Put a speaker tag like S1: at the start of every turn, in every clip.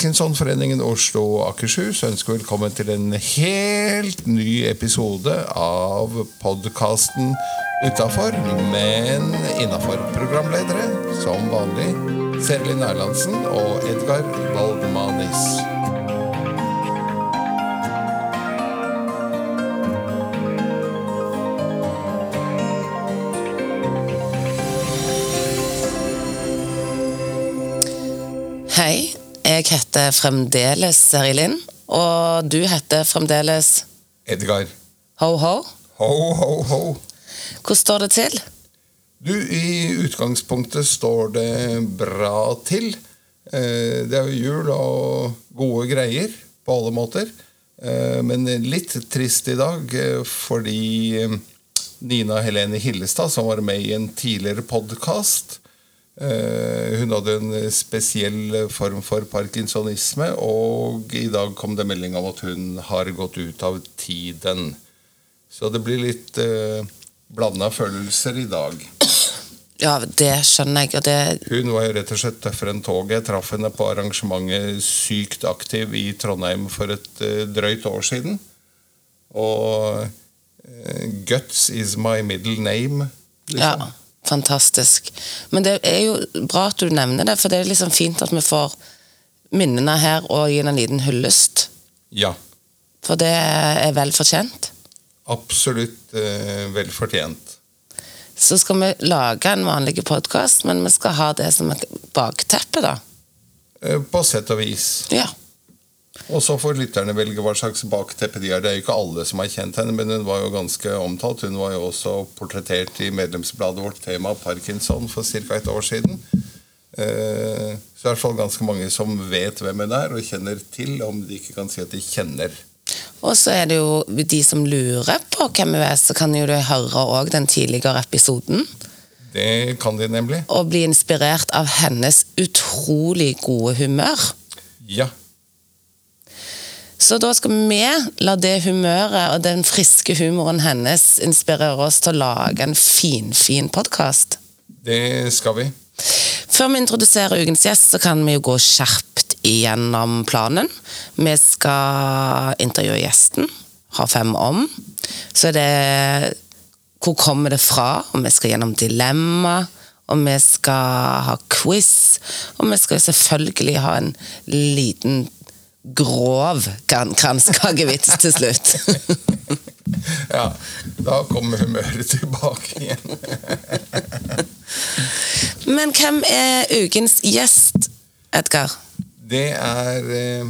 S1: Parkinsonforeningen Oslo og Akershus ønsker velkommen til en helt ny episode av podkasten Utafor, men innafor. Programledere, som vanlig, Serlin Erlandsen og Edgar Waldmanis.
S2: Hei, jeg heter fremdeles Serilin, og du heter fremdeles
S1: Edgar.
S2: Ho-Ho.
S1: Ho, ho, ho.
S2: Hvordan står det til?
S1: Du, i utgangspunktet står det bra til. Eh, Det er jo jul og gode greier på alle måter. Eh, Men litt trist i dag eh, fordi Nina Helene Hillestad, som var med i en tidligere podkast Hun hadde en spesiell form for parkinsonisme, og i dag kom det melding om at hun har gått ut av tiden. Så det blir litt eh, blanda følelser i dag.
S2: Ja, det skjønner jeg, det
S1: Hun var jo rett og slett tøffere enn toget. Jeg traff henne på arrangementet Sykt aktiv i Trondheim for et eh, drøyt år siden. Og eh, Guts is my middle name.
S2: Ja,
S1: Liksom.
S2: Fantastisk. Men det er jo bra at du nevner det, for det er liksom fint at vi får minnene her og gir en liten hyllest.
S1: Ja.
S2: For det er vel fortjent.
S1: Absolutt eh, vel fortjent.
S2: Så skal vi lage en vanlig podkast, men vi skal ha det som et bakteppe, da.
S1: Eh, på sett og vis.
S2: Ja.
S1: Og så får lytterne velge hva slags bakteppe de har. Det er jo ikke alle som har kjent henne, men hun var jo ganske omtalt. Hun var jo også portrettert i medlemsbladet vårt tema Parkinson for ca. et år siden. Så det er i hvert fall ganske mange som vet hvem hun er, og kjenner til, om de ikke kan si at de kjenner.
S2: Og så er det jo de som lurer på hvem hun er, så kan jo du høre òg den tidligere episoden.
S1: Det kan de nemlig.
S2: Og bli inspirert av hennes utrolig gode humør.
S1: Ja.
S2: Så da skal vi la det humøret og den friske humoren hennes inspirere oss til å lage en finfin fin podkast.
S1: Det skal vi.
S2: Før vi introduserer ukens gjest, så kan vi jo gå kjapt igjennom planen. Vi skal intervjue gjesten, ha fem om. Så er det hvor kommer det fra, og vi skal gjennom dilemma. Og vi skal ha quiz, og vi skal selvfølgelig ha en liten grov kranskagevits til slutt.
S1: Ja, Da kommer humøret tilbake igjen.
S2: Men hvem er ukens gjest, Edgar?
S1: Det er eh,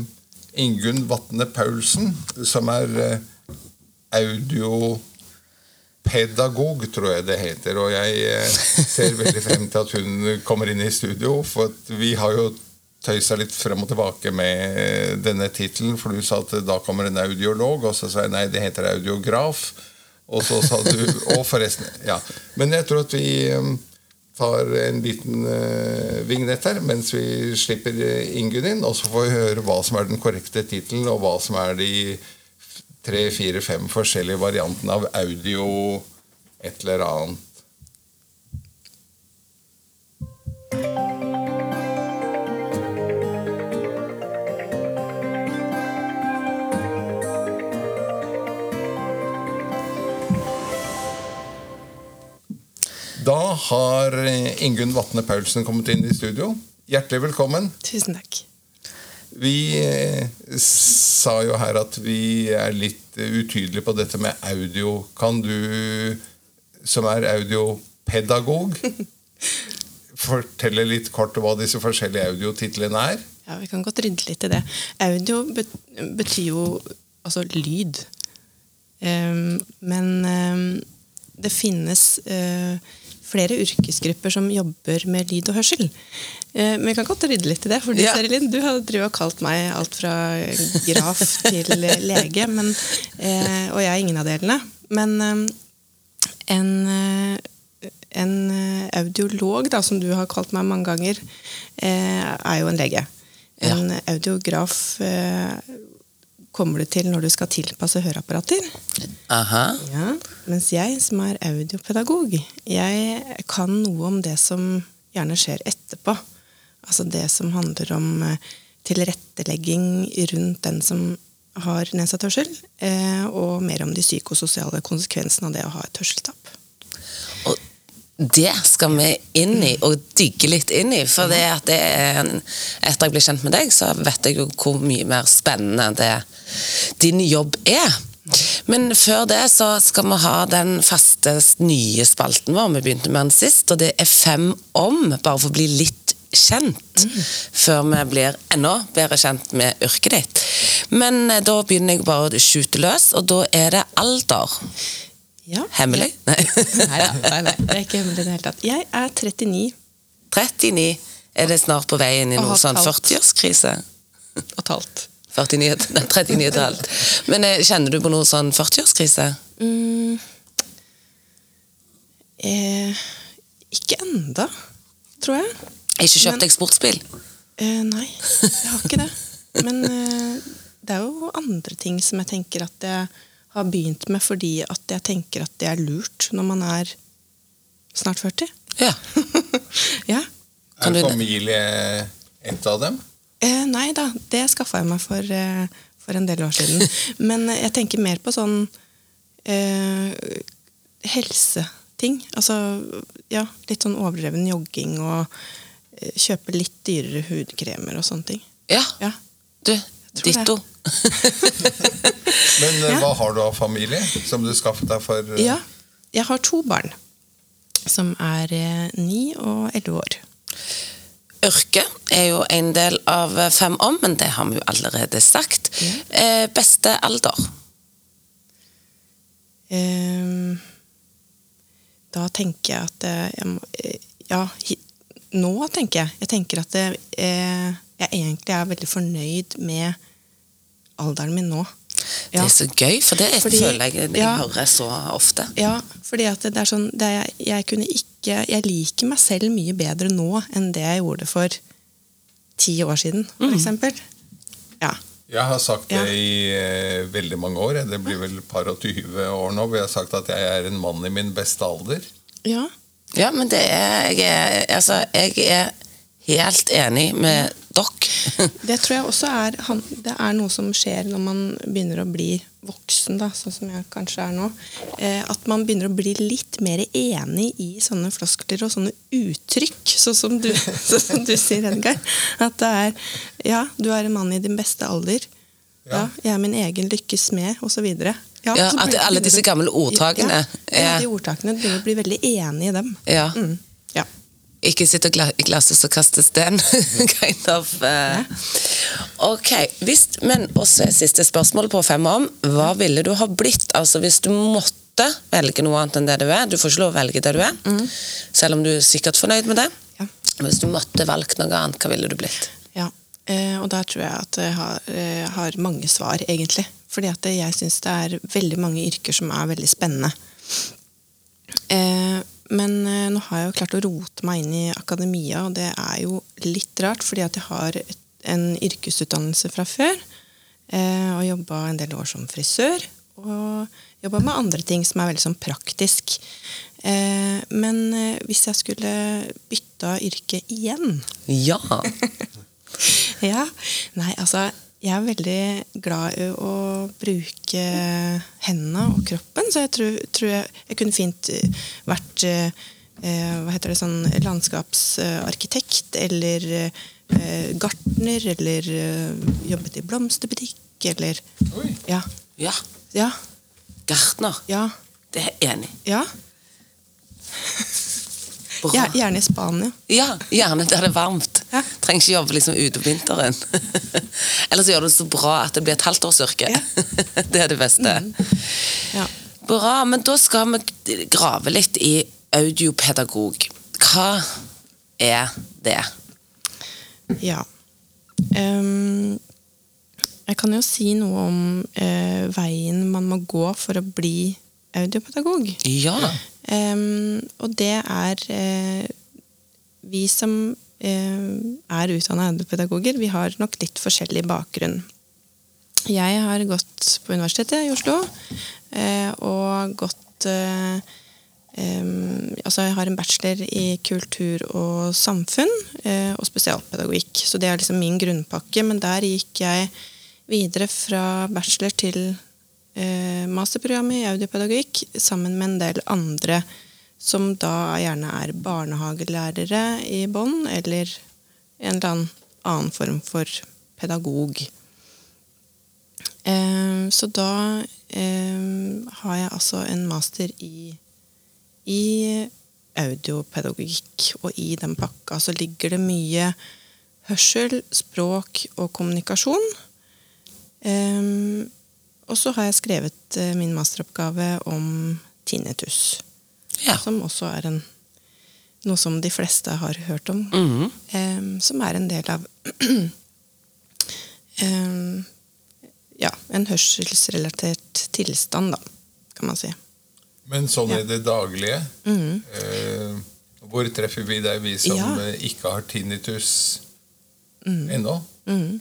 S1: Ingunn Vatne Paulsen, som er eh, audiopedagog, tror jeg det heter. Og jeg eh, ser veldig frem til at hun kommer inn i studio, for vi har jo tøysa litt frem og tilbake med eh, denne tittelen, for du sa at da kommer en audiolog, og så sa jeg nei, det heter audiograf. Og så sa du Og forresten Ja. Men jeg tror at vi eh, tar en liten uh, vignett her mens vi slipper eh, Ingunn inn, og så får vi høre hva som er den korrekte tittelen, og hva som er de tre, fire, fem forskjellige variantene av audio et eller annet. Da har eh, Ingunn Vatne Paulsen kommet inn i studio. Hjertelig velkommen.
S3: Tusen takk.
S1: Vi eh, sa jo her at vi er litt eh, utydelige på dette med audio. Kan du, som er audiopedagog, fortelle litt kort hva disse forskjellige audiotitlene er?
S3: Ja, Vi kan godt rydde litt i det. Audio betyr jo altså lyd. Ehm, men ehm, det finnes flere yrkesgrupper som jobber med lyd og hørsel. Eh, men vi kan godt rydde litt i det. fordi
S2: Ja.
S3: Serilin, Du har og kalt meg alt fra graf til lege, men, eh, og jeg er ingen av delene. Men eh, en, eh, en eh, audiolog, da, som du har kalt meg mange ganger, eh, er jo en lege. En audiograf eh, kommer du til når du skal tilpasse høreapparater.
S2: Aha.
S3: Ja, mens jeg, som er audiopedagog, jeg kan noe om det som gjerne skjer etterpå. Altså det som handler om eh, tilrettelegging rundt den som har nedsatt hørsel, eh, og mer om de psykososiale konsekvensene av det å ha et hørselstap.
S2: Det skal vi inn i, og digge litt inn i. For det at det er en, etter jeg ble kjent med deg, så vet jeg jo hvor mye mer spennende det din jobb er. Men før det så skal vi ha den faste nye spalten vår. Vi begynte med den sist, og det er Fem om, bare for å bli litt kjent. Før vi blir enda bedre kjent med yrket ditt. Men eh, da begynner jeg bare å skyte løs, og da er det alder.
S3: Ja.
S2: Hemmelig?
S3: Nei. Nei, nei, nei, det er ikke hemmelig i det hele tatt. Jeg er 39
S2: 39. Er det snart på vei inn i noe sånn 40-årskrise?
S3: og et halvt.
S2: 49, nei, 39 og et halvt. Men eh, kjenner du på noe sånn 40-årskrise?
S3: Mm. Eh, ikke enda, tror jeg.
S2: Ikke kjøpt deg sportsbil?
S3: Eh, nei, jeg har ikke det. Men eh, det er jo andre ting som jeg tenker at jeg har begynt med fordi at jeg tenker at det er lurt når man er snart 40.
S2: Ja.
S3: ja.
S1: Er
S2: det
S1: familie et av dem?
S3: Eh, nei da, det skaffa jeg meg for, eh, for en del år siden. Men eh, jeg tenker mer på sånn eh, helseting. Altså ja, litt sånn overdreven jogging og eh, kjøpe litt dyrere hudkremer og sånne ting.
S2: ja.
S3: Ja.
S2: Du. Ditto.
S1: Men eh,
S3: Ja.
S1: hva har du av familie som du skaffet deg for uh...
S3: ja. Jeg har to barn som er eh, ni og elleve år.
S2: Ørke er jo en del av eh, Fem om, men det har vi jo allerede sagt. Eh, beste alder?
S3: Ehm, da tenker jeg at eh, jeg må, eh, Ja, hi, nå tenker jeg. Jeg tenker at det, eh, jeg egentlig er veldig fornøyd med alderen min nå.
S2: Det er så gøy, for det er,
S3: Fordi-
S2: føler jeg jeg
S3: ja.
S2: hører så ofte.
S3: Ja, fordi at det er sånn det er, Jeg kunne ikke Jeg liker meg selv mye bedre nå enn det jeg gjorde for ti år siden, for
S2: Mm.
S3: eksempel. Ja.
S1: Jeg har sagt det
S3: Ja.
S1: i eh, veldig mange år. Det blir vel par og tyve år nå. hvor Jeg har sagt at jeg er en mann i min beste alder.
S3: ja.
S2: Ja, men det er Jeg er, altså, jeg er helt enig med dere.
S3: Det tror jeg også er, det er noe som skjer når man begynner å bli voksen, da, sånn som jeg kanskje er nå. Eh, at man begynner å bli litt mer enig i sånne floskler og sånne uttrykk, sånn som du, sånn som du sier, Edgar. At det er Ja, du er en mann i din beste alder. Ja, jeg er min egen lykkes smed, osv. Ja,
S2: Ja, at alle disse gamle ordtakene
S3: Ja, ja, de ordtakene. Du begynner å bli veldig enig i dem.
S2: Ja.
S3: Mm, ja.
S2: Ikke sitte og gla- i glasset og kaste sten. kind of. Uh. Ok, hvis, men også siste spørsmål på fem om. Hva ville du ha blitt? Altså Hvis du måtte velge noe annet enn det du er. Du får ikke lov å velge det du er, selv om du er sikkert fornøyd med det.
S3: Ja.
S2: Hvis du måtte valgt noe annet, hva ville du blitt?
S3: Ja, eh, og der tror jeg at jeg har, eh, har mange svar, egentlig. Fordi at jeg syns det er veldig mange yrker som er veldig spennende. Eh, men eh, nå har jeg jo klart å rote meg inn i akademia, og det er jo litt rart, fordi at jeg har en yrkesutdannelse fra før. Eh, og jobba en del år som frisør. Og jobba med andre ting som er veldig sånn praktisk. Eh, men hvis jeg skulle bytta yrke igjen
S2: Ja!
S3: ja. Nei, altså Jeg er veldig glad i å bruke hendene og kroppen, så jeg tror, tror jeg, jeg kunne fint eh, vært eh, eh, hva heter det, sånn landskapsarkitekt eller eh, gartner eller eh, jobbet i blomsterbutikk eller
S1: Oi.
S3: Ja.
S2: Ja.
S3: Ja.
S2: Gartner.
S3: Ja.
S2: Det er jeg enig i.
S3: ja. Gjer- Gjerne i Spania.
S2: Ja, gjerne der det er varmt.
S3: Ja.
S2: Trenger ikke jobbe liksom ute på vinteren. Eller så gjør du det så bra at det blir et halvtårsyrke.
S3: Ja.
S2: det er det beste.
S3: Ja.
S2: Bra, men da skal vi grave litt i audiopedagog. Hva er det?
S3: Ja. Um, jeg kan jo si noe om uh, veien man må gå for å bli audiopedagog.
S2: Ja.
S3: Ehm, og det er eh, Vi som eh, er utdanna pedagoger, vi har nok litt forskjellig bakgrunn. Jeg har gått på Universitetet i Oslo, eh, og gått eh, Ehm, altså jeg har en bachelor i kultur og samfunn og spesialpedagogikk. Så det er liksom min grunnpakke. Men der gikk jeg videre fra bachelor til masterprogrammet i audiopedagogikk sammen med en del andre som da gjerne er barnehagelærere i bånn, eller en eller annen form for pedagog. Eh, så da har jeg altså en master i i audiopedagogikk, og i den pakka så ligger det mye hørsel, språk og kommunikasjon. Um, og så har jeg skrevet uh, min masteroppgave om tinnitus. Ja. Som også er en, noe som de fleste har hørt om. Mm -hmm. um, som er en del av um, ja, en hørselsrelatert tilstand, da, kan man si.
S1: Men sånn i det daglige mm. eh, Hvor treffer vi deg, vi som ja. Eh, ikke har tinnitus mm. ennå? Mm.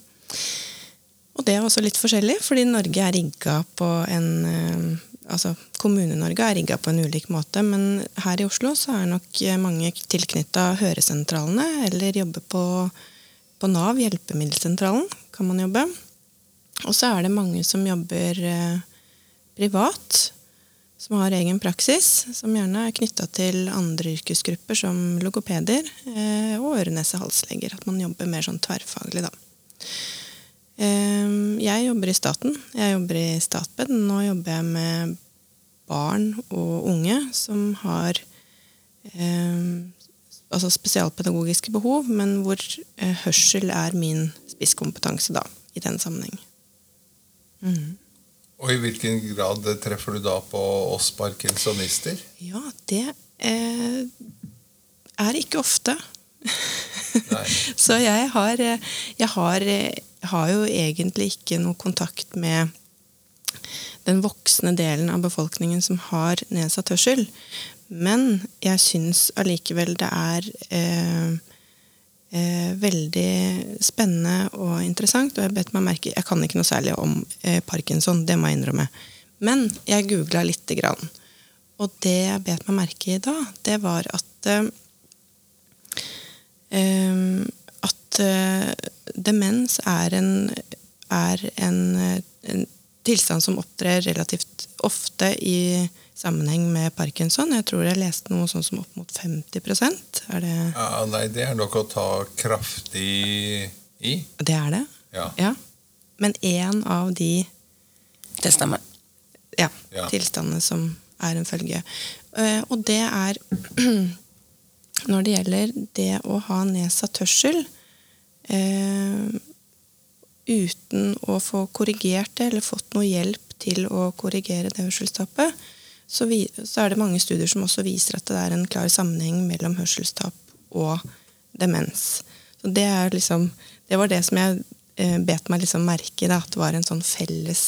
S3: Og det er også litt forskjellig, fordi Norge er rigga på en eh, Altså, Kommune-Norge er rigga på en ulik måte, men her i Oslo så er nok mange tilknytta høresentralene, eller jobber på, på Nav, hjelpemiddelsentralen, kan man jobbe. Og så er det mange som jobber eh, privat som har egen praksis, som gjerne er knytta til andre yrkesgrupper som logopeder eh, og øre-nese-halsleger. At man jobber mer sånn tverrfaglig, da. Eh, jeg jobber i staten. Jeg jobber i Statped. Nå jobber jeg med barn og unge som har eh, altså spesialpedagogiske behov, men hvor eh, hørsel er min spisskompetanse da, i den sammenheng.
S1: Mm. Og i hvilken grad treffer du da på oss parkinsonister?
S3: Ja, det eh, er ikke ofte. Så jeg har, jeg har, har jo egentlig ikke noe kontakt med den voksne delen av befolkningen som har nedsatt hørsel. Men jeg syns allikevel det er eh, eh, veldig spennende og interessant. Og jeg bet meg merke Jeg kan ikke noe særlig om eh, parkinson, det må jeg innrømme. Men jeg googla lite grann. Og det jeg bet meg merke i da, det var at eh, eh At eh, demens er en, er en, en tilstand som opptrer relativt ofte i sammenheng med parkinson. Jeg tror jeg leste noe sånn som opp mot 50% er det
S1: ja, Nei, det er nok å ta kraftig i.
S3: Det er det?
S1: Ja.
S3: ja. Men én av de
S2: Det stemmer.
S3: Ja, ja. tilstandene som er en følge. Eh, og det er Når det gjelder det å ha nedsatt hørsel eh, uten å få korrigert det, eller fått noe hjelp til å korrigere det hørselstapet, så, vi, så, er det mange studier som også viser at det er en klar sammenheng mellom hørselstap og demens. Så det, liksom, det var det som jeg eh, bet meg liksom merke i, at det var en sånn felles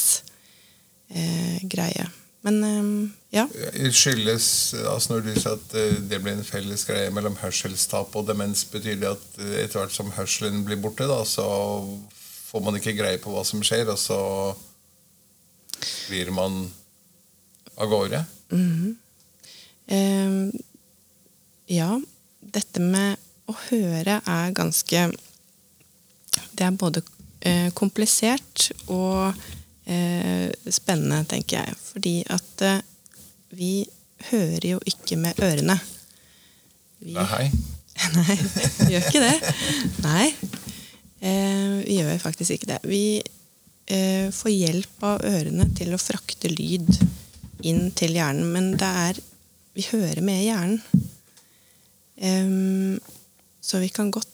S3: eh, greie. Men eh, ja.
S1: Skyldes, altså Når du sier at eh, det blir en felles greie mellom hørselstap og demens, betyr det at eh, etter hvert som hørselen blir borte, da, så får man ikke greie på hva som skjer, og så blir man av gårde? Mm.
S3: Eh, ja. Dette med å høre er ganske Det er både eh, komplisert og eh, spennende, tenker jeg. Fordi at eh, vi hører jo ikke med ørene.
S1: Vi, Nei.
S3: Nei, vi gjør ikke det. Nei. Eh, vi gjør faktisk ikke det. Vi eh, får hjelp av ørene til å frakte lyd inn til hjernen. Men det er Vi hører med hjernen. Um, så vi kan godt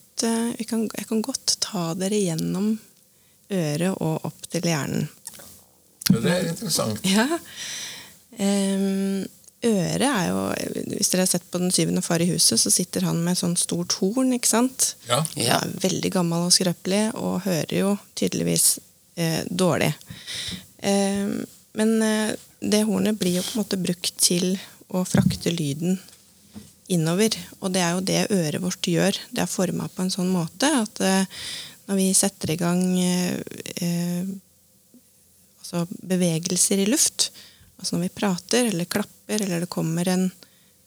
S3: vi kan, Jeg kan godt ta dere gjennom øret og opp til hjernen.
S1: Ja, det er interessant.
S3: Ja. Um, øret er jo Hvis dere har sett på Den syvende far i huset, så sitter han med et sånt stort horn. ikke sant?
S1: Ja.
S3: ja veldig gammel og skrøpelig, og hører jo tydeligvis eh, dårlig. Eh, men eh, det hornet blir jo på en måte brukt til å frakte lyden innover. Og det er jo det øret vårt gjør. Det er forma på en sånn måte at eh, når vi setter i gang eh, eh, altså bevegelser i luft, altså når vi prater eller klapper eller det kommer en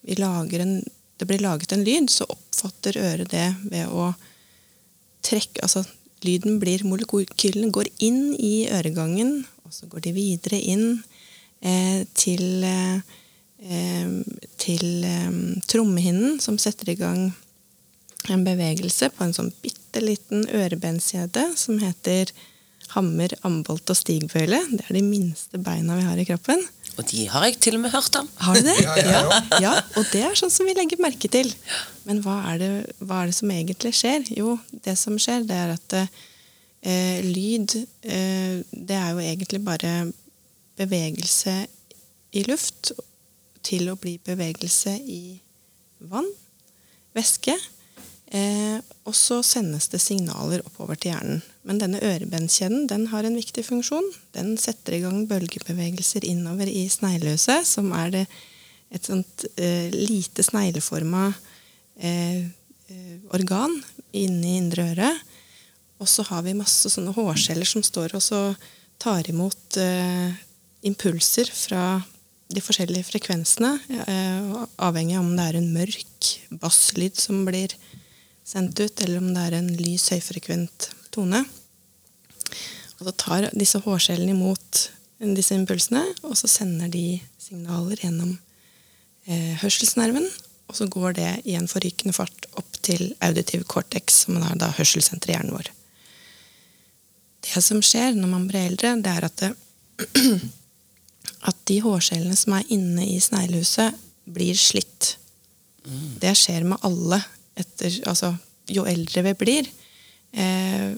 S3: en, det blir laget en lyd, så oppfatter øret det ved å trekke Altså lyden blir Molekylene går inn i øregangen, og så går de videre inn eh, til eh, til eh, trommehinnen, som setter i gang en bevegelse på en sånn bitte liten ørebenskjede som heter hammer, ambolt og stigbøyle. Det er de minste beina vi har i kroppen.
S2: Og de har jeg til og med hørt om.
S3: Har du det?
S1: Ja, ja,
S3: ja, og det er sånn som vi legger merke til. Men hva er det, hva er det som egentlig skjer? Jo, det som skjer, det er at eh, lyd eh, Det er jo egentlig bare bevegelse i luft til å bli bevegelse i vann, væske. Eh, og så sendes det signaler oppover til hjernen. Men denne ørebenskjeden den har en viktig funksjon. Den setter i gang bølgebevegelser innover i sneglehuset, som er det et sånt eh, lite snegleforma eh, eh, organ inni indre øre. Og så har vi masse sånne hårceller som står og tar imot eh, impulser fra de forskjellige frekvensene, eh, avhengig av om det er en mørk basslyd som blir sendt ut, eller om det er en lys, høyfrekvent tone. Og så tar disse hårcellene imot disse impulsene, og så sender de signaler gjennom eh, hørselsnerven, og så går det i en forrykende fart opp til auditiv cortex, som er da hørselssenteret i hjernen vår. Det som skjer når man blir eldre, det er at, det, at de hårcellene som er inne i sneglehuset, blir slitt. Det skjer med alle etter, altså, jo eldre vi blir. Eh,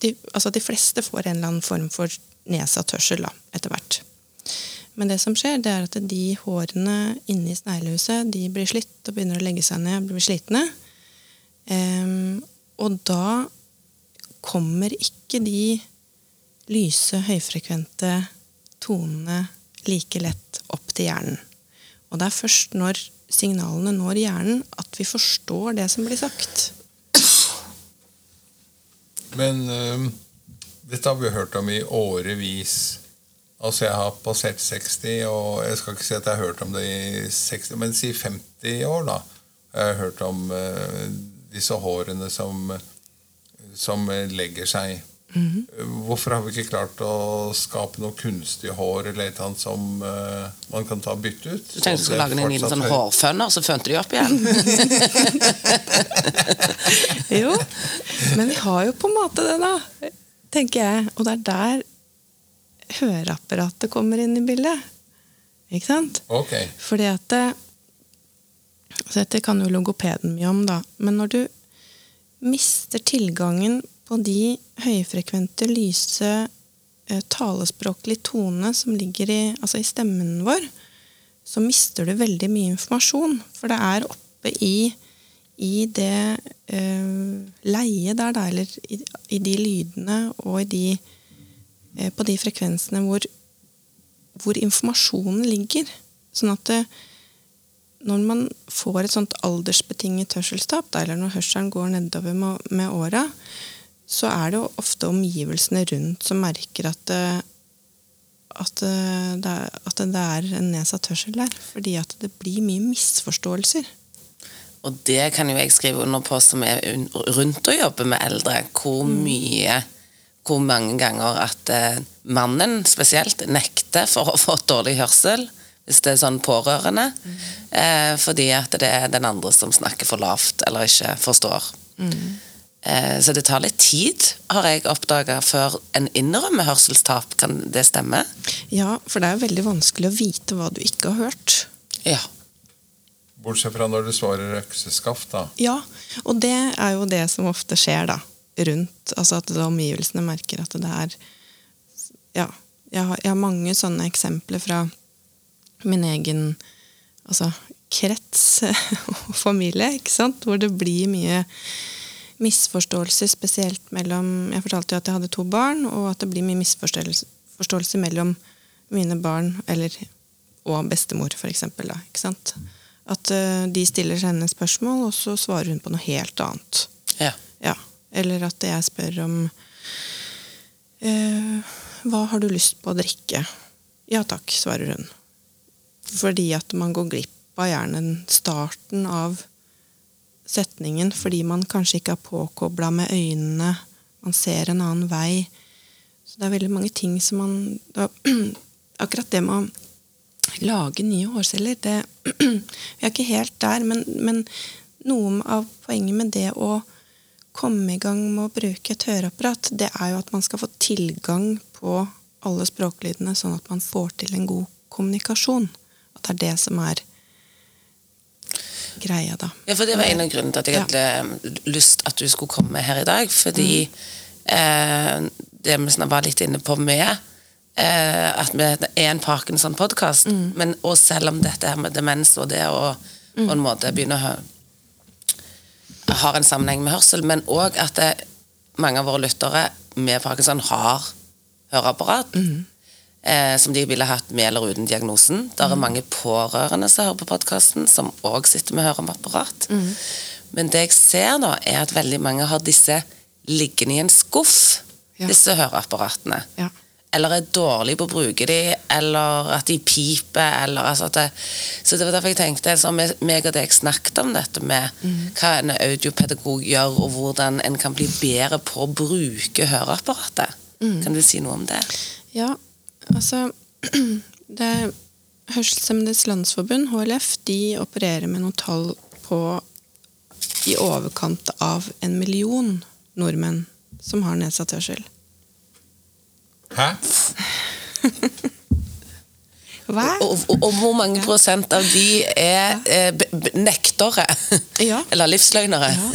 S3: de, altså, de fleste får en eller annen form for nedsatt hørsel etter hvert. Men det som skjer, det er at de hårene inni sneglehuset de blir slitt og begynner å legge seg ned blir slitne. Eh, og da kommer ikke de lyse, høyfrekvente tonene like lett opp til hjernen. Og det er først når signalene når hjernen, at vi forstår det som blir sagt.
S1: Men øhm, dette har vi hørt om i årevis. Altså, jeg har passert 60, og jeg skal ikke si at jeg har hørt om det i 60, men si 50 år, da. Jeg har hørt om uh, disse hårene som, som legger seg. Hvorfor har vi ikke klart å skape noe kunstig hår eller et eller annet som uh, man kan ta bytte ut?
S2: Du tenkte du skulle lage en liten sånn hårfønner, så fønte de opp igjen.
S3: Jo, men vi har jo på en måte det, da. Tenker jeg. Og det er der høreapparatet kommer inn i bildet. Ikke sant?
S1: Okay.
S3: Fordi at det, så Dette kan jo logopeden mye om, da. Men når du mister tilgangen på de høyfrekvente, lyse, talespråklig talespråklige tonene som ligger i, altså i stemmen vår, så mister du veldig mye informasjon. For det er oppe i, i det eh, leiet der, da, eller i, i de lydene og de, eh, på de frekvensene hvor, hvor informasjonen ligger. Sånn at det, når man får et sånt aldersbetinget hørselstap, eller når hørselen går nedover med, med åra, så er det jo ofte omgivelsene rundt som merker at, det- at, det- det er, at det er en nedsatt hørsel der. Fordi at det blir mye misforståelser.
S2: Og det kan jo jeg skrive under på som er rundt å jobbe med eldre. Hvor mye Hvor mange ganger at eh, mannen spesielt nekter for å få dårlig hørsel. Hvis det er sånn pårørende. Eh, fordi at det er den andre som snakker for lavt eller ikke forstår. Eh, så det tar litt tid, har jeg oppdaga, før en innrømmer hørselstap. Kan det stemme?
S3: Ja, for det er veldig vanskelig å vite hva du ikke har hørt.
S2: Ja.
S1: Bortsett fra når du svarer økseskaft, da.
S3: Ja, og det er jo det som ofte skjer da, rundt. Altså at omgivelsene merker at det er Ja, jeg har, jeg har mange sånne eksempler fra min egen altså, krets og familie, ikke sant? Hvor det blir mye misforståelser, spesielt mellom Jeg fortalte jo at jeg hadde to barn, og at det blir mye misforståelse mellom mine barn eller, og bestemor, for eksempel. Da, ikke sant? At uh, de stiller henne spørsmål, og så svarer hun på noe helt annet.
S2: ja.
S3: Ja. Eller at jeg spør om uh, Hva har du lyst på å drikke? Ja takk, svarer hun. Fordi at man går glipp av gjerne starten av setningen fordi man kanskje ikke er påkobla med øynene. Man ser en annen vei. Så det er veldig mange ting som man da, Akkurat det med å lage nye hårceller det, Vi er ikke helt der, men, men noe av poenget med det å komme i gang med å bruke et høreapparat, det er jo at man skal få tilgang på alle språklydene, sånn at man får til en god kommunikasjon. At det er det som er greia, da.
S2: Ja, for Det var en av grunnene til at jeg hadde lyst at du skulle komme her i dag. Fordi eh, det vi var litt inne på med eh, at vi er en Parkinson-podkast, men og selv om dette her med demens og det å på en måte begynne å har en sammenheng med hørsel, men òg at det, mange av våre lyttere med Parkinson har høreapparat. Eh, som de ville hatt med eller uten diagnosen. Det er mange pårørende som hører på podkasten, som òg sitter med høreapparat. Men det jeg ser da, er at veldig mange har disse liggende i en skuff,
S3: Ja.
S2: disse høreapparatene.
S3: Ja.
S2: Eller er dårlige på å bruke de, eller at de piper, eller altså at det, Så det var derfor jeg tenkte, så meg og deg snakket om dette med hva en audiopedagog gjør, og hvordan en kan bli bedre på å bruke høreapparatet. Kan du si noe om det?
S3: Ja, altså det Hørselshemmedes Landsforbund, HLF, de opererer med noen tall på i overkant av en million nordmenn som har nedsatt hørsel.
S1: Hæ?
S3: Hva?
S2: Og, og, og hvor mange prosent av de er eh, nektere?
S3: Ja.
S2: Eller livsløgnere?
S3: Ja,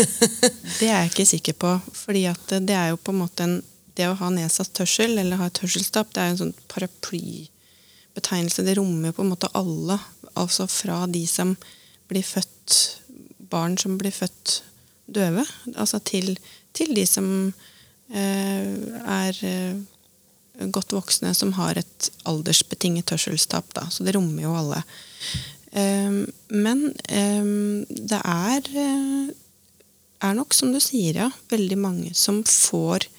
S3: det er jeg ikke sikker på. fordi det er jo på en måte en Det å ha nedsatt hørsel, eller ha et hørselstap, det er en sånn paraplybetegnelse. Det rommer på en måte alle. Altså fra de som blir født Barn som blir født døve, altså til, til de som eh, er eh, godt voksne som har et aldersbetinget hørselstap. Da. Så det rommer jo alle. Um, men um, det er, eh, er nok, som du sier, ja, veldig mange som får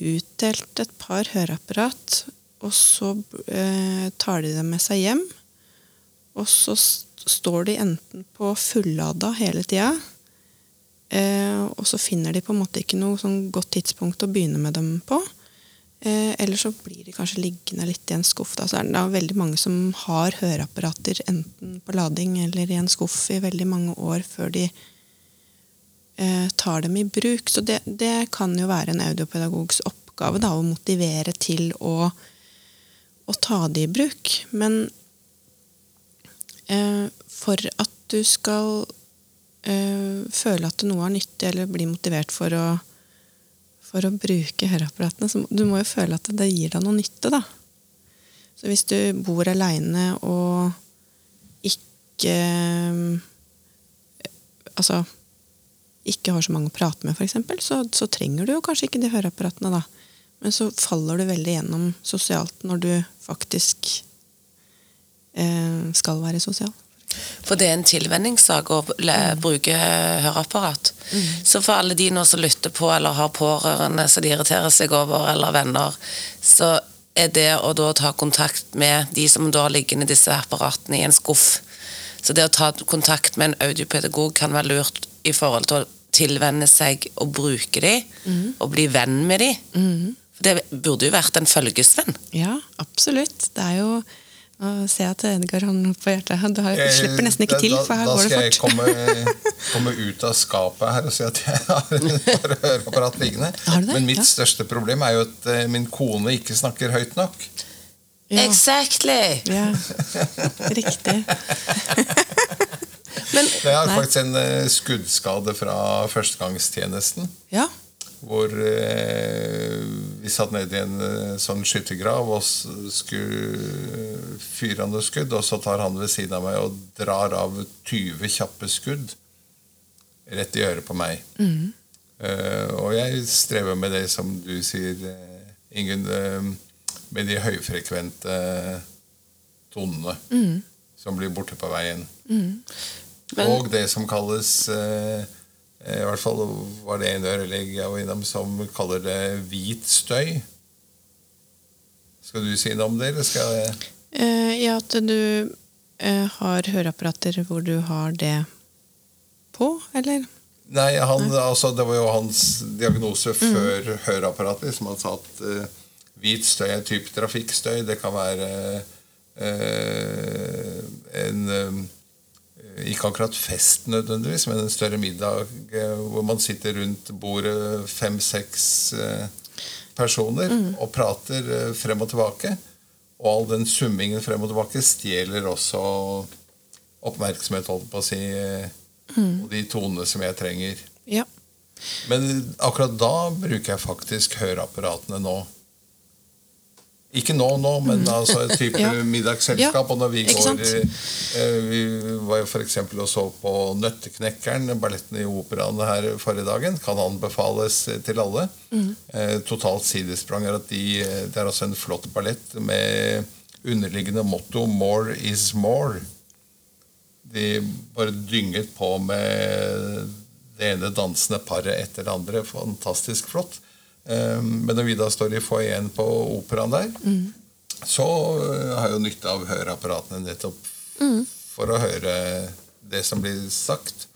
S3: utdelt et par høreapparat, og så eh, tar de dem med seg hjem. Og så står de enten på fullada hele tida, eh, og så finner de på en måte ikke noe sånn godt tidspunkt å begynne med dem på. Eh, eller så blir de kanskje liggende litt i en skuff. Da. Så er det da veldig mange som har høreapparater enten på lading eller i en skuff i veldig mange år før de eh, tar dem i bruk. Så det, det kan jo være en audiopedagogs oppgave da, å motivere til å, å ta det i bruk. Men eh, for at du skal eh, føle at noe er nyttig, eller bli motivert for å for å bruke høreapparatene, så du må jo føle at det gir deg noe nytte, da. Så hvis du bor aleine og ikke Altså ikke har så mange å prate med, f.eks., så, så trenger du jo kanskje ikke de høreapparatene, da. Men så faller du veldig gjennom sosialt når du faktisk eh, skal være sosial.
S2: For det er en tilvenningssak å le- bruke høreapparat. Så for alle de nå som lytter på, eller har pårørende som de irriterer seg over, eller venner, så er det å da ta kontakt med de som da ligger i disse apparatene i en skuff. Så det å ta kontakt med en audiopedagog kan være lurt i forhold til å tilvenne seg og bruke de, og bli venn med de. For det burde jo vært en følgesvenn.
S3: Ja, absolutt. Det er jo å se at Edgar har noe på hjertet. Du har, slipper nesten ikke
S1: Eh,
S3: til,
S1: da,
S3: for her
S1: da
S3: går det
S1: skal jeg komme, komme ut av skapet her og si at jeg har et høreapparat liggende.
S3: Har du det?
S1: Men mitt
S3: Ja.
S1: største problem er jo at eh, min kone ikke snakker høyt nok.
S3: Ja.
S2: Exactly!
S3: Ja, riktig.
S2: Men
S1: Jeg har
S3: Nei.
S1: faktisk en eh, skuddskade fra førstegangstjenesten.
S3: Ja.
S1: Hvor eh, vi satt nede i en eh, sånn skyttergrav og skulle fyre han noe skudd, og så tar han ved siden av meg og drar av 20 kjappe skudd rett i øret på meg. Eh, og jeg strever med det som du sier, Ingunn, uh, med de høyfrekvente tonene som blir borte på veien.
S2: Men-
S1: og det som kalles eh, I hvert fall var det en ørelege jeg var innom som kaller det hvit støy. Skal du si noe om det, eller skal jeg
S3: Eh, ja, at du eh, har høreapparater hvor du har det på, eller?
S1: Nei, han, altså, det var jo hans diagnose før høreapparatet, som han sa at eh, hvit støy er type trafikkstøy. Det kan være eh, en eh, Ikke akkurat fest nødvendigvis, men en større middag eh, hvor man sitter rundt bordet fem-seks personer personer og prater eh, frem og tilbake. Og all den summingen frem og tilbake stjeler også oppmerksomhet, holdt på å si, mm. og de tonene som jeg trenger.
S3: Ja.
S1: Men akkurat da bruker jeg faktisk høreapparatene nå. Ikke nå, nå, men altså et type
S3: Ja.
S1: middagsselskap. Og når vi går eh, Vi var jo f.eks. og så på Nøtteknekkeren, balletten i operaen her forrige dagen. Kan anbefales til alle.
S3: Mm.
S1: Eh, totalt sidesprang er at de, det er altså en flott ballett med underliggende motto 'More is more'. De bare dynget på med det ene dansende paret etter det andre. Fantastisk flott. Eh, Men når vi da står i foajeen på operaen der, så eh, har jeg jo nytte av høreapparatene nettopp for å høre det som blir sagt.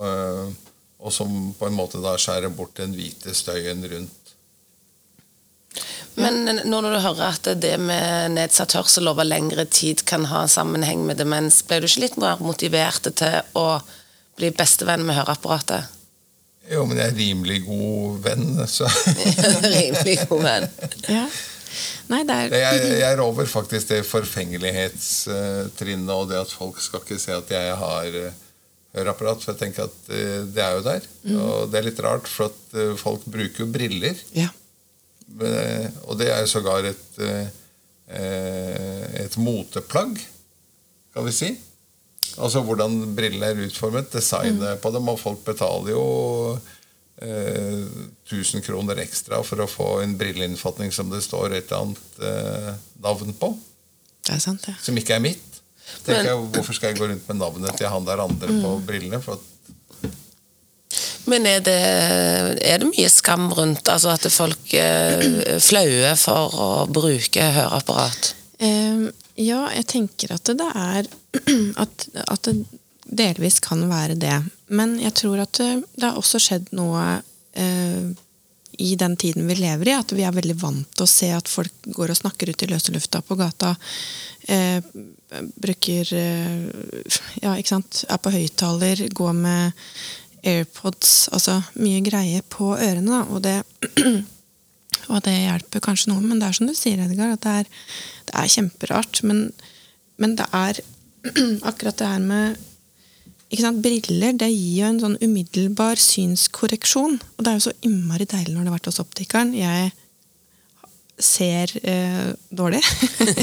S1: Eh, Og som på en måte da skjærer bort den hvite støyen rundt.
S2: Men nå når du hører at det med nedsatt hørsel over lengre tid kan ha sammenheng med demens, ble du ikke litt mer motivert til å bli bestevenn med høreapparatet?
S1: Jo, men jeg er rimelig god venn, så
S2: Rimelig god venn.
S3: ja. Nei, det er
S1: jeg, jeg er over faktisk det forfengelighetstrinnet og det at folk skal ikke se at jeg har eh, høreapparat. For jeg tenker at eh, det er jo der. Og det er litt rart, for at eh, folk bruker jo briller.
S3: Ja.
S1: Eh, Og det er jo sågar et, eh, eh, et moteplagg, kan vi si. Altså hvordan brillene er utformet, designet på dem. Og folk betaler jo eh, 1000 kroner ekstra for å få en brilleinnfatning som det står et eller annet eh, navn på,
S3: Det er sant, ja.
S1: som ikke er mitt. Tenker
S2: Men-
S1: jeg, Hvorfor skal jeg gå rundt med navnet til han der andre på brillene? For at
S2: Men er det, er det mye skam rundt altså at folk er flaue for å bruke høreapparat?
S3: Eh, ja, jeg tenker at det er at, at det delvis kan være det. Men jeg tror at det, det har også skjedd noe eh, i den tiden vi lever i. At vi er veldig vant til å se at folk går og snakker ut i løse lufta på gata. Eh, bruker eh, Ja, ikke sant. Er på høyttaler, går med AirPods. Altså mye greie på ørene, da. Og det Og det hjelper kanskje noe, men det er som du sier, Edgar, at det er, det er kjemperart. Men, men det er akkurat det her med ikke sant, Briller det gir jo en sånn umiddelbar synskorreksjon. Og det er jo så innmari deilig når du har vært hos optikeren. Jeg ser eh, dårlig.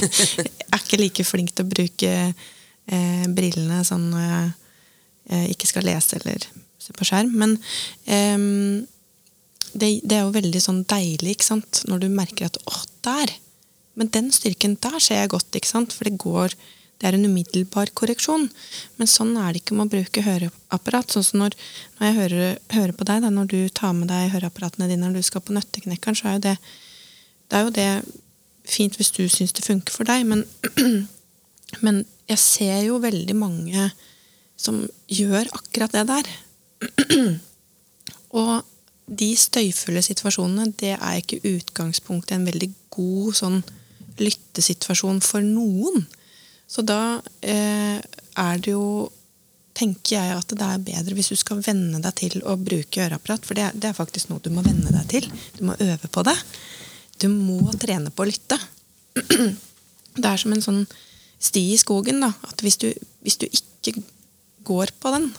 S3: er ikke like flink til å bruke eh, brillene sånn når jeg eh, ikke skal lese eller se på skjerm. Men ehm, det, det er jo veldig sånn deilig ikke sant? når du merker at åh, der! Men den styrken der ser jeg godt, ikke sant? for det går det er en umiddelbar korreksjon. Men sånn er det ikke med å bruke høreapparat. Sånn som når, når jeg hører, hører på deg, da, når du tar med deg høreapparatene dine når du skal på Nøtteknekkeren, så er jo det det er jo det fint hvis du syns det funker for deg, men, men jeg ser jo veldig mange som gjør akkurat det der. Og de støyfulle situasjonene, det er ikke utgangspunktet en veldig god sånn lyttesituasjon for noen. Så da eh, er det jo tenker jeg at det er bedre hvis du skal venne deg til å bruke øreapparat. For det er, det er faktisk noe du må venne deg til. Du må øve på det. Du må trene på å lytte. Det er som en sånn sti i skogen. da, at Hvis du, hvis du ikke går på den,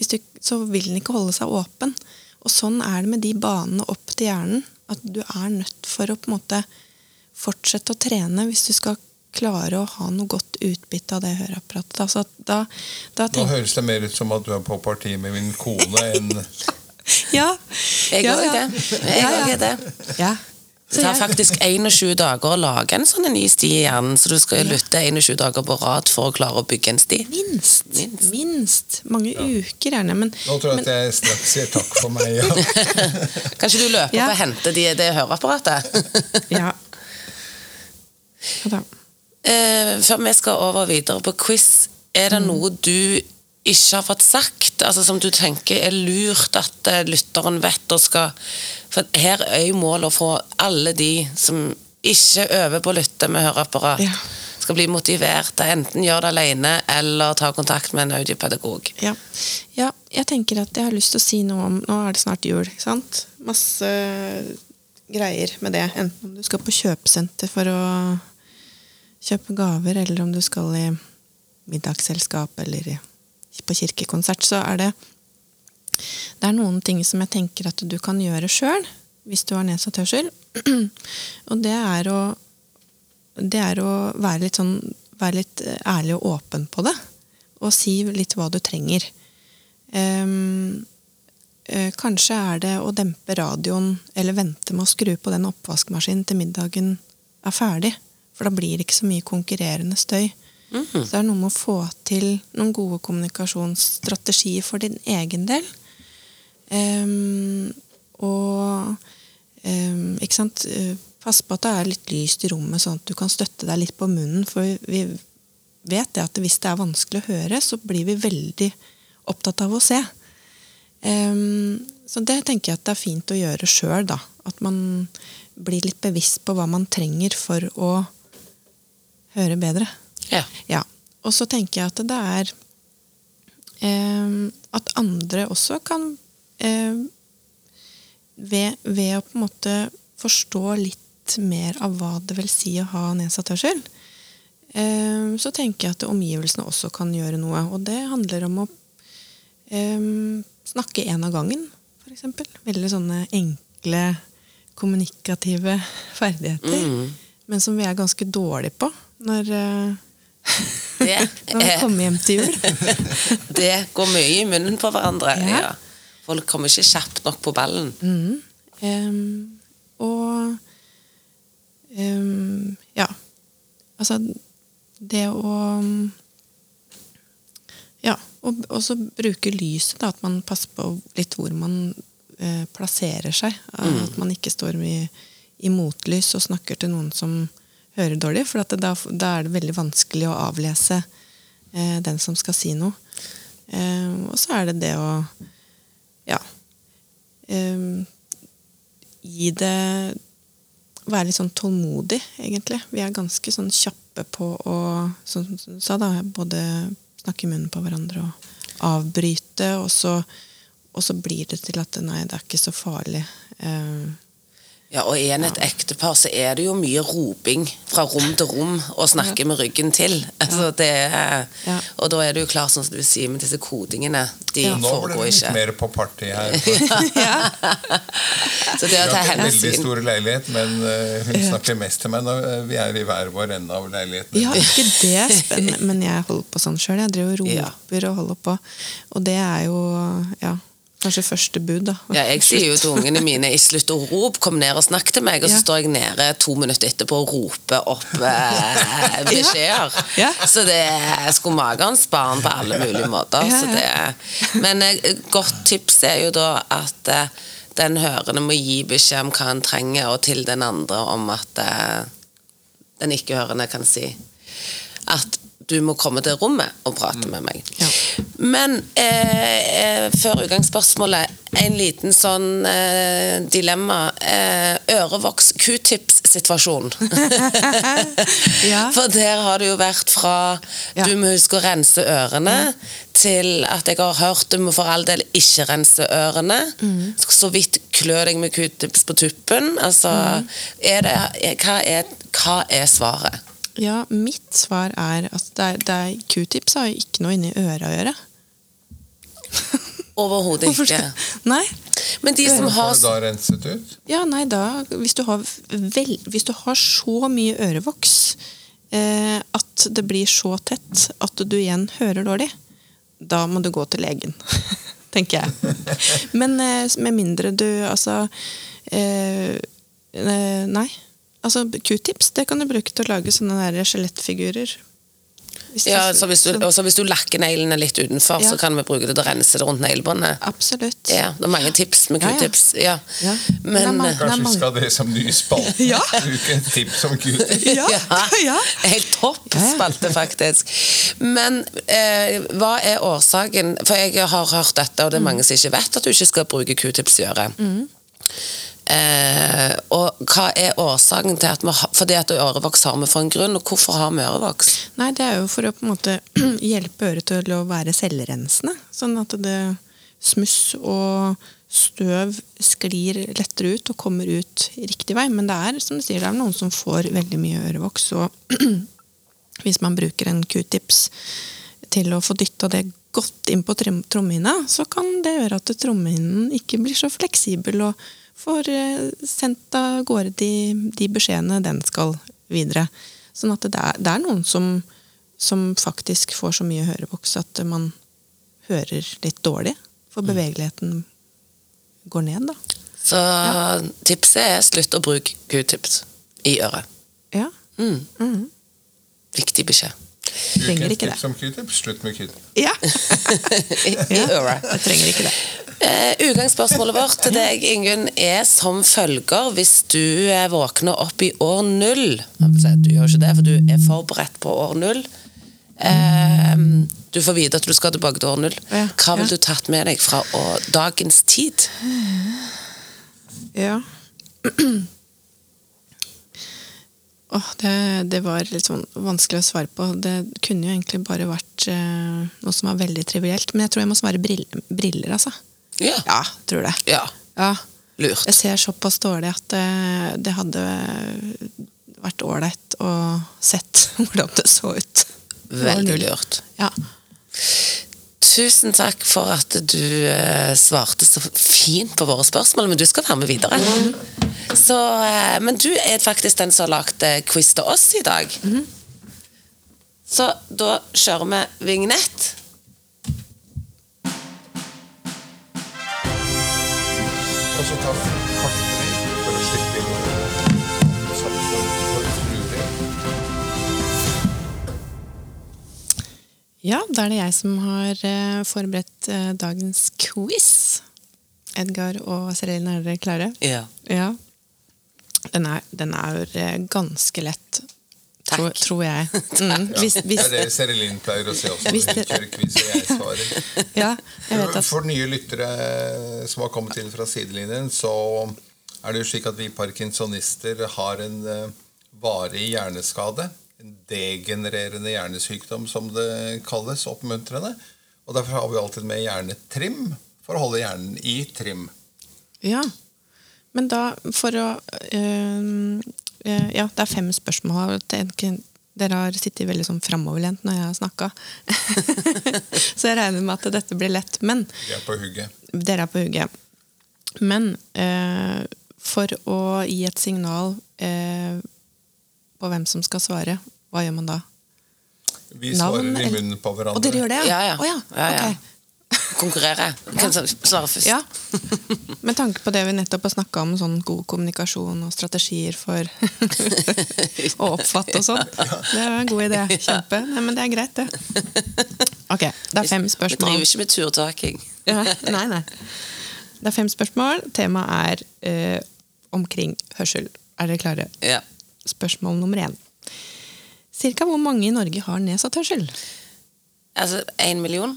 S3: du, så vil den ikke holde seg åpen. Og sånn er det med de banene opp til hjernen. At du er nødt for å på en måte fortsette å trene hvis du skal klare å ha noe godt utbytte av det høreapparatet. Altså, da, da
S1: Nå høres det mer ut som at du er på parti med min kone enn
S3: ja,
S2: Jeg
S3: ja,
S2: òg
S3: ja.
S2: er det. Jeg
S3: Ja, ja.
S2: også er det.
S3: Ja.
S2: Det tar faktisk 21 dager å lage en sånn ny sti i hjernen, så du skal lytte 21 dager på rad for å klare å bygge en sti.
S3: Minst.
S2: Minst.
S3: Minst. Mange uker gjerne. Men,
S1: Nå tror jeg at jeg straks sier takk for meg. Ja.
S2: Kanskje du løper
S3: Ja.
S2: opp og henter de, det høreapparatet?
S3: ja. ja
S2: eh, før vi skal over videre på quiz, er det noe du ikke har fått sagt, altså som du tenker er lurt at eh, lytteren vet og skal For her er jo målet å få alle de som ikke øver på å lytte med høreapparat,
S3: Ja.
S2: skal bli motivert til enten gjøre det alene eller ta kontakt med en audiopedagog.
S3: Ja. ja, jeg tenker at jeg har lyst til å si noe om Nå er det snart jul, ikke sant? Masse greier med det. Enten om du skal på kjøpesenter for å kjøpe gaver, eller om du skal i middagsselskap eller på kirkekonsert, så er det det er noen ting som jeg tenker at du kan gjøre sjøl hvis du har nedsatt hørsel. Og det er å det er å være litt sånn være litt eh, ærlig og åpen på det. Og si litt hva du trenger. Eh, kanskje er det å dempe radioen eller vente med å skru på den oppvaskmaskinen til middagen er ferdig. For da blir det ikke så mye konkurrerende støy. Så det er noe med å få til noen gode kommunikasjonsstrategier for din egen del. Ehm, og um, ikke sant eh, Pass på at det er litt lyst i rommet, sånn at du kan støtte deg litt på munnen. For vi vet det at hvis det er vanskelig å høre, så blir vi veldig opptatt av å se. Um, så det tenker jeg at det er fint å gjøre sjøl, da. At man blir litt bevisst på hva man trenger for å høre bedre.
S2: Ja.
S3: Ja. Og så tenker jeg at det er ehm, At andre også kan ehm, ved, ved å på en måte forstå litt mer av hva det vil si å ha nedsatt hørsel, eh, så tenker jeg at omgivelsene også kan gjøre noe. Og det handler om å eh, snakke én av gangen, f.eks. Veldig sånne enkle kommunikative ferdigheter. Men som vi er ganske dårlige på når, eh,
S2: Det,
S3: når vi
S2: er,
S3: kommer hjem til jul.
S2: det går mye i munnen på hverandre.
S3: Ja.
S2: Ja. Folk kommer ikke kjapt nok på ballen.
S3: Em, og um, ja. Altså det å Ja, og også bruke lyset. Da, at man passer på litt hvor man eh, plasserer seg. At man ikke står mye i motlys og snakker til noen som hører dårlig. For at det, da, da er det veldig vanskelig å avlese eh, den som skal si noe. Eh, og så er det det å ja, um, gi det Være litt sånn tålmodig, egentlig. Vi er ganske sånn kjappe på å som du sa da, både snakke i munnen på hverandre og avbryte, og så, og så blir det til at nei, det er ikke så farlig. Eh,
S2: Ja, og er en et ektepar, så er det jo mye roping fra rom til rom og snakke med ryggen til. Altså, det er, Og da er det jo klart, sånn som du sier, med disse kodingene. De
S3: Ja.
S1: Nå ble
S2: foregår
S1: det litt mer på party her.
S2: Så det å
S1: Vi
S2: ta
S1: har ikke en veldig stor leilighet, men eh, hun snakker mest til meg når eh, vi er i hver vår ende av leiligheten.
S3: Ja, ikke det, spennende, men jeg holder på sånn sjøl. Jeg driver og roper og holder på. Og det er jo ja, kanskje første bud, da.
S2: ja, Jeg sier jo til ungene mine i slutt å rope, kom ned og snakk til meg. Og så
S3: Ja.
S2: står jeg nede to minutter etterpå og roper opp eh, beskjeder.
S3: Ja.
S2: Så det er skomagerens barn på alle mulige måter. Det, men eh, godt tips er jo da at eh, den hørende må gi beskjed om hva han trenger, og til den andre om at eh, den ikke-hørende kan si at du må komme til rommet og prate med meg.
S3: Ja.
S2: Men eh, eh, før utgangsspørsmålet, en liten sånn eh, dilemma. Eh, Ørevoks-q-tips-situasjon.
S3: Ja.
S2: For der har det jo vært fra
S3: Ja.
S2: du må huske å rense ørene, til at jeg har hørt du må for all del ikke rense ørene.
S3: Mm.
S2: Så vidt klø deg med q-tips på tuppen. Altså,
S3: Mm.
S2: er det, hva, er, hva er svaret?
S3: Ja, mitt svar er at det er, det er q-tips har jo ikke noe inni øret å gjøre.
S2: Overhodet ikke.
S3: Nei.
S2: Men de som har
S1: Har du da renset ut?
S3: Ja, nei, da Hvis du har, vel, hvis du har så mye ørevoks eh, at det blir så tett at du igjen hører dårlig, da må du gå til legen. Tenker jeg. Men eh, med mindre du Altså eh, eh, Nei. Altså, Q-tips det kan du bruke til å lage sånne skjelettfigurer.
S2: Ja, så hvis du, og så hvis du lakker neglene litt utenfor,
S3: Ja.
S2: så kan vi bruke det til å rense det rundt neglebåndet.
S3: Absolutt.
S2: Ja, det er mange tips med q-tips. Ja.
S3: Ja.
S2: Men
S3: mange-
S2: eh,
S3: Det
S1: Kanskje vi skal det som ny spalte?
S3: Ja.
S1: Bruke et tips om q-tips?
S3: Ja, ja.
S2: Helt topp spalte, faktisk. Men eh, hva er årsaken For jeg har hørt dette, og det er mange som ikke vet at du ikke skal bruke q-tips i øret. Eh, og hva er årsaken til at vi har Fordi at ørevoks har vi for en grunn, og hvorfor har vi ørevoks?
S3: Nei, det er jo for å på en måte hjelpe øret til å være selvrensende. Sånn at det smuss og støv sklir lettere ut og kommer ut riktig vei. Men det er som du sier, det er noen som får veldig mye ørevoks. Og hvis man bruker en q-tips til å få dytta det godt inn på trom- trommehinna, så kan det gjøre at trommehinnen ikke blir så fleksibel og får eh, sendt av gårde de, de beskjedene den skal videre. Sånn at det er, det er noen som, som faktisk får så mye hørevoks at man hører litt dårlig. For bevegeligheten går ned, da.
S2: Så tipset er slutt å bruke q-tips i øret.
S3: Ja.
S2: Mm. Viktig beskjed.
S3: Trenger ikke det.
S1: Slutt med q-tips.
S3: Ja,
S2: I, i øret.
S3: jeg trenger ikke det.
S2: Eh, Utgangsspørsmålet vårt til deg, Ingunn, er som følger hvis du eh, våkner opp i år null Du gjør ikke det, for du er forberedt på år null. Eh, du får vite at du skal tilbake til år null. Hva vil du tatt med deg fra dagens tid?
S3: Ja. Åh, det, det var litt sånn vanskelig å svare på. Det kunne jo egentlig bare vært eh, noe som var veldig trivielt. Men jeg tror jeg må svare briller, briller altså.
S2: Ja.
S3: Ja, tror det.
S2: Ja,
S3: Ja.
S2: Lurt.
S3: Jeg ser såpass dårlig at det, det hadde vært ålreit å sett hvordan det så ut.
S2: Veldig lurt.
S3: Ja.
S2: Tusen takk for at du eh, svarte så fint på våre spørsmål, men du skal være med videre. Så, eh, men du er faktisk den som har lagd eh, quiz til oss i dag. Så da kjører vi vignett.
S1: Og så ta for å slippe inn
S3: ja, da er det jeg som har eh, forberedt eh, dagens quiz. Edgar og Serelin, er dere klare?
S2: Ja.
S3: Ja. Den er, den er eh, ganske lett, tror,
S2: Takk.
S3: tror jeg. Mm, hvis,
S1: Det
S3: hvis,
S1: er det Serelin pleier å si også
S3: Hvis det-
S1: hun kjører quiz, og jeg svarer.
S3: ja, jeg vet at
S1: For nye lyttere som har kommet inn fra sidelinjen, så er det jo slik at vi parkinsonister har en eh, varig hjerneskade. En degenererende hjernesykdom, som det kalles oppmuntrende. Og derfor har vi alltid med hjernetrim for å holde hjernen i trim.
S3: Ja. Men da, for å øh, Ja, det er fem spørsmål. Dere har sittet veldig sånn framoverlent når jeg har snakka. Så jeg regner med at dette blir lett. Men
S1: Vi er på hugget.
S3: dere er på hugget. Men eh, for å gi et signal eh, på hvem som skal svare, hva gjør man da?
S1: Vi
S3: Navn,
S1: svarer i munnen på hverandre.
S3: Og dere gjør det,
S2: Ja, ja.
S3: Ja.
S2: Ja, ja.
S3: ok.
S2: Konkurrere. Som svarer først?
S3: Ja. Med tanke på det vi nettopp har snakka om, sånn god kommunikasjon og strategier for å oppfatte og sånn. Det er en god idé. Kjempe. Nei, men det er greit, det. Ok, det er fem spørsmål.
S2: Vi driver ikke med turtaking.
S3: Ja, nei, nei. Det er fem spørsmål. Temaet er eh, omkring hørsel. Er dere klare?
S2: Ja.
S3: Spørsmål nummer én. Cirka hvor mange i Norge har nedsatt hørsel?
S2: Altså, én million?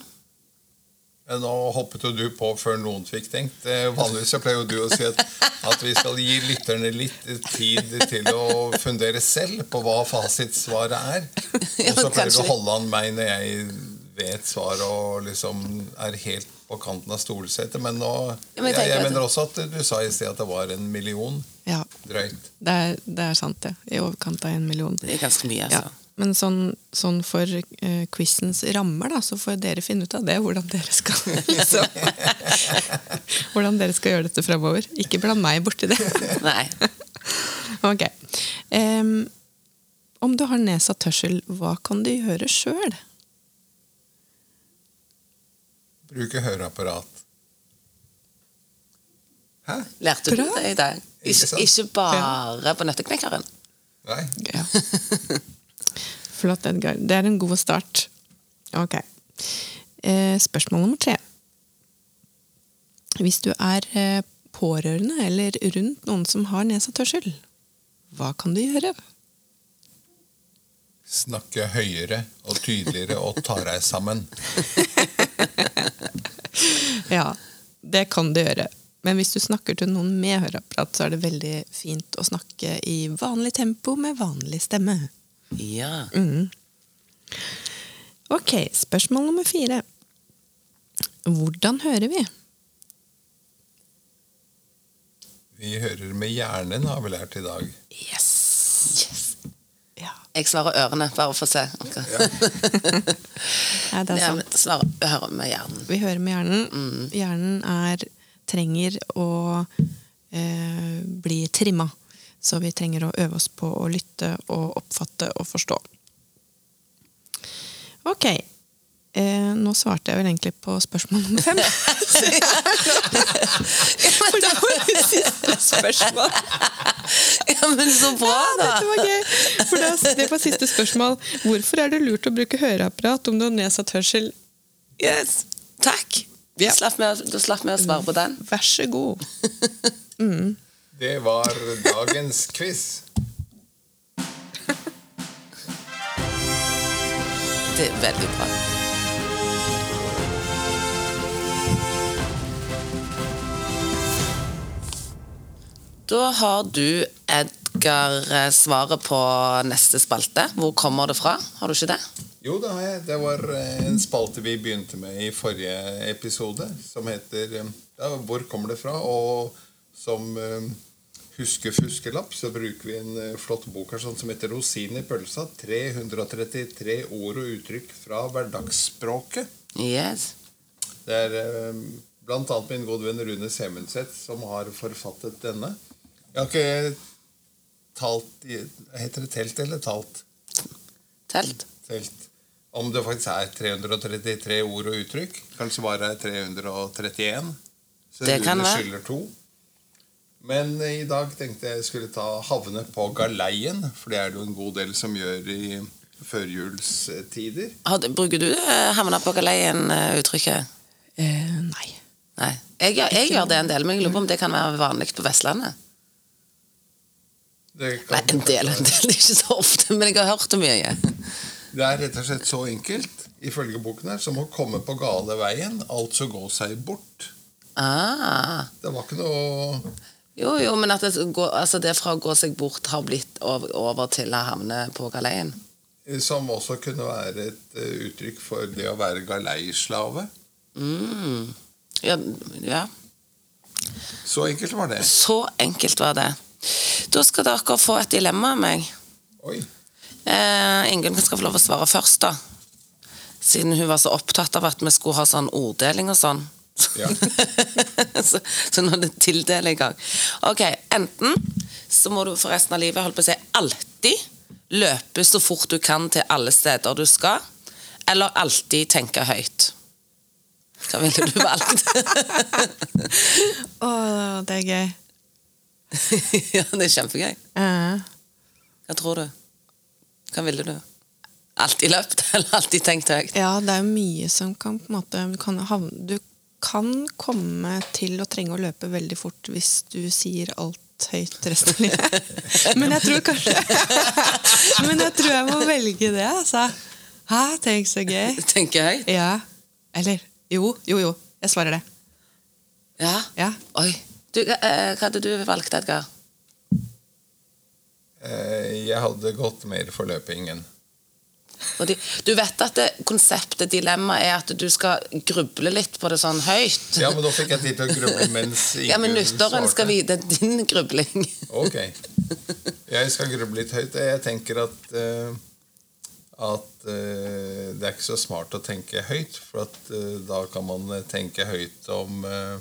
S1: Ja, Nå hoppet jo du på før noen fikk tenkt. Eh, Vanligvis så pleier jo du å si at, at vi skal gi lytterne litt tid til å fundere selv på hva fasitsvaret er. Og så pleier du å holde an meg når jeg vet svaret og liksom er helt på kanten av stolsetet. Men nå
S2: jeg
S1: jeg, mener også at du sa i sted at det var en million
S3: Ja,
S1: drøyt.
S3: det er, det er sant, det. I overkant av en million.
S2: Det er ganske mye, altså. Ja.
S3: Men sånn, sånn for uh, quizens rammer, da, så får dere finne ut av det, hvordan dere skal liksom, Hvordan dere skal gjøre dette fremover. Ikke bland meg borti det.
S2: Nei.
S3: ok. Um, om du har nedsatt hørsel, hva kan du gjøre sjøl?
S1: Bruke høreapparat. Hæ?
S2: Lærte du det i dag?
S1: Ikke
S2: Ikke, ikke bare på nøtteknekkeren.
S1: Nei?
S3: Ja. Flott, Edgar. Det er en god start. Ok. Eh, spørsmål nummer tre. Hvis du er eh, pårørende eller rundt noen som har nedsatt hørsel, hva kan du gjøre?
S1: Snakke høyere og tydeligere og ta deg sammen.
S3: Ja, det kan du gjøre. Men hvis du snakker til noen med høreapparat, så er det veldig fint å snakke i vanlig tempo med vanlig stemme.
S2: Ja.
S3: Ok, spørsmål nummer fire. Hvordan hører vi?
S1: Vi hører med hjernen, har vi lært i dag.
S3: Yes! Ja.
S2: Jeg svarer ørene, bare for å se.
S3: Nei, det er sant.
S2: Jeg svarer hører med hjernen.
S3: Vi hører med hjernen. Hjernen er, trenger å eh, bli trimma. Så vi trenger å øve oss på å lytte og oppfatte og forstå. Ok. Eh, nå svarte jeg vel egentlig på spørsmål nummer fem. For det var det siste spørsmål.
S2: Ja, men så bra, da!
S3: Ja, Dette var gøy. For det, det var siste spørsmål. Hvorfor er det lurt å bruke høreapparat om du har nedsatt hørsel?
S2: Yes. Takk.
S3: Ja.
S2: Slapp med, du slapp med å svare på den.
S3: Vær så god.
S1: Det var dagens quiz.
S2: Det er veldig bra. Da har du, Edgar, eh, svaret på neste spalte. Hvor kommer det fra? Har du ikke det?
S1: Jo, det har jeg. Det var eh, en spalte vi begynte med i forrige episode, som heter eh, ja, 'Hvor kommer det fra?' Og som eh, huske-fuskelapp så bruker vi en eh, flott bok her sånn som heter 'Rosin i pølsa'. 333 ord og uttrykk fra hverdagsspråket.
S2: Yes.
S1: Det er bl.a. blant annet min gode venn Rune Semenseth som har forfattet denne. Jeg har ikke talt Heter det telt eller talt?
S2: Telt.
S1: Telt. Om det faktisk er 333 ord og uttrykk. Kanskje bare er 331. Så
S2: Det kan
S1: Rune skylder to. Men eh, i dag tenkte jeg skulle ta havne på galeien, for det er det jo en god del som gjør i førjulstider.
S2: Bruker du eh, 'havna på galeien'-uttrykket?
S3: Eh, nei.
S2: Nei. Jeg, jeg, jeg gjør det en del, men jeg lurer på om det kan være vanlig på Vestlandet.
S1: Det, kan-
S2: Nei, en del, en del. Det er ikke så ofte, men jeg har hørt det mye.
S1: det er rett og slett så enkelt, ifølge boken her, som å komme på gale veien, altså gå seg bort.
S2: Ah.
S1: Det var ikke noe
S2: Jo, jo, men at det, går, altså det fra å gå seg bort har blitt over, over til å havne på galeien.
S1: Som også kunne være et eh, uttrykk for det å være galeislave.
S2: Mm. Ja, ja,
S1: Så enkelt var det.
S2: så enkelt var det. Da skal dere få et dilemma av meg.
S1: Oi.
S2: Eh, Ingunn skal få lov å svare først, da. Siden hun var så opptatt av at vi skulle ha sånn orddeling og sånn.
S1: Ja.
S2: så, så nå er det tildeling i gang. Ok, enten så må du for resten av livet holdt på å si, alltid løpe så fort du kan til alle steder du skal, eller alltid tenke høyt. Hva ville du valgt?
S3: Å, det er gøy.
S2: ja, det er kjempegøy.
S3: Uh.
S2: Hva tror du? Hva ville du? Alltid løpt, eller alltid tenkt høyt?
S3: ja, det er jo mye som kan på en måte du kan, havne, du kan komme til å trenge å løpe veldig fort hvis du sier alt høyt resten av livet. Men jeg tror kanskje Men jeg tror jeg må velge det, altså. Hæ, tenk så gøy.
S2: Tenker jeg.
S3: Ja. Eller jo, jo, jo. Jeg svarer det.
S2: Ja.
S3: Ja.
S2: Oi. Du, eh, hva hadde du valgt, Edgar?
S1: Eh, Jeg hadde gått mer for løpingen.
S2: De, du vet at det, konseptet, dilemmaet, er at du skal gruble litt på det sånn høyt.
S1: Ja, men da fikk jeg tid til å gruble mens
S2: Ja, men lytteren skal vite din grubling.
S1: Ok. Jeg skal gruble litt høyt. Jeg tenker at uh, at uh, det er ikke så smart å tenke høyt, for at uh, da kan man tenke høyt om eh,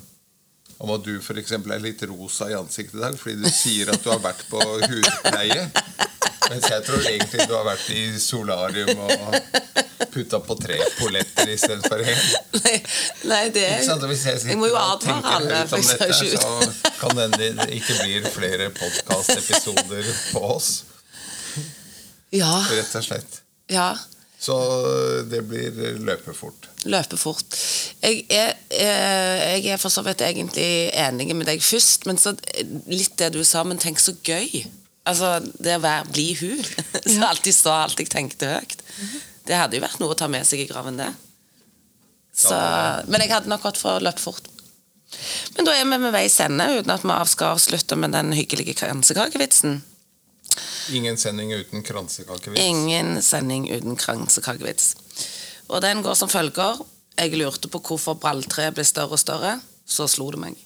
S1: om at du f.eks. er litt rosa i ansiktet i dag fordi du sier at du har vært på hudpleie. Mens jeg tror egentlig du har vært i solarium og putta på tre polletter istedenfor én.
S2: Nei, nei, det er
S1: sant? Hvis jeg,
S2: Jeg må jo
S1: sitter
S2: advare alle, for jeg ser ikke ut.
S1: så kan det ikke blir flere podkastepisoder på oss.
S2: Ja.
S1: Rett og slett.
S2: Ja.
S1: Så det blir løpefort.
S2: Løpe fort. Jeg er, eh, jeg er for så vidt egentlig enig med deg først, men så litt det du sa, men tenk så gøy. Altså, det å være, bli hun. Så
S3: Ja.
S2: alltid sa alt jeg tenkte høyt. Det hadde jo vært noe å ta med seg i graven, det. Så, men jeg hadde nok gått for å løpe fort. Men da er vi ved veis ende, uten at vi skal avslutte med den hyggelige kransekakevitsen.
S1: Ingen sending uten kransekakevits.
S2: Ingen sending uten kransekakevits. Og den går som følger. Jeg lurte på hvorfor balltreet ble større og større. Så slo det meg.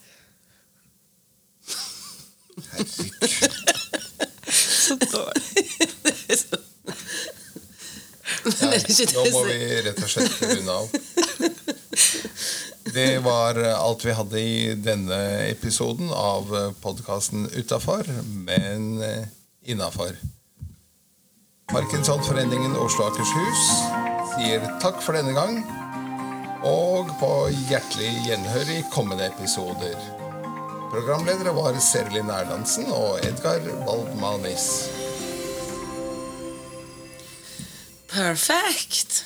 S1: Herregud.
S3: Så dårlig.
S2: Ikke
S1: Nå må vi rett og slett runde av. Det var alt vi hadde i denne episoden av podkasten Utafor, men innafor. Parkinsonforeningen Oslo og Akershus sier takk for denne gang, og på hjertelig gjenhør i kommende episoder. Programledere var Serlin Erlandsen og Edgar Waldmanis.
S2: Perfekt.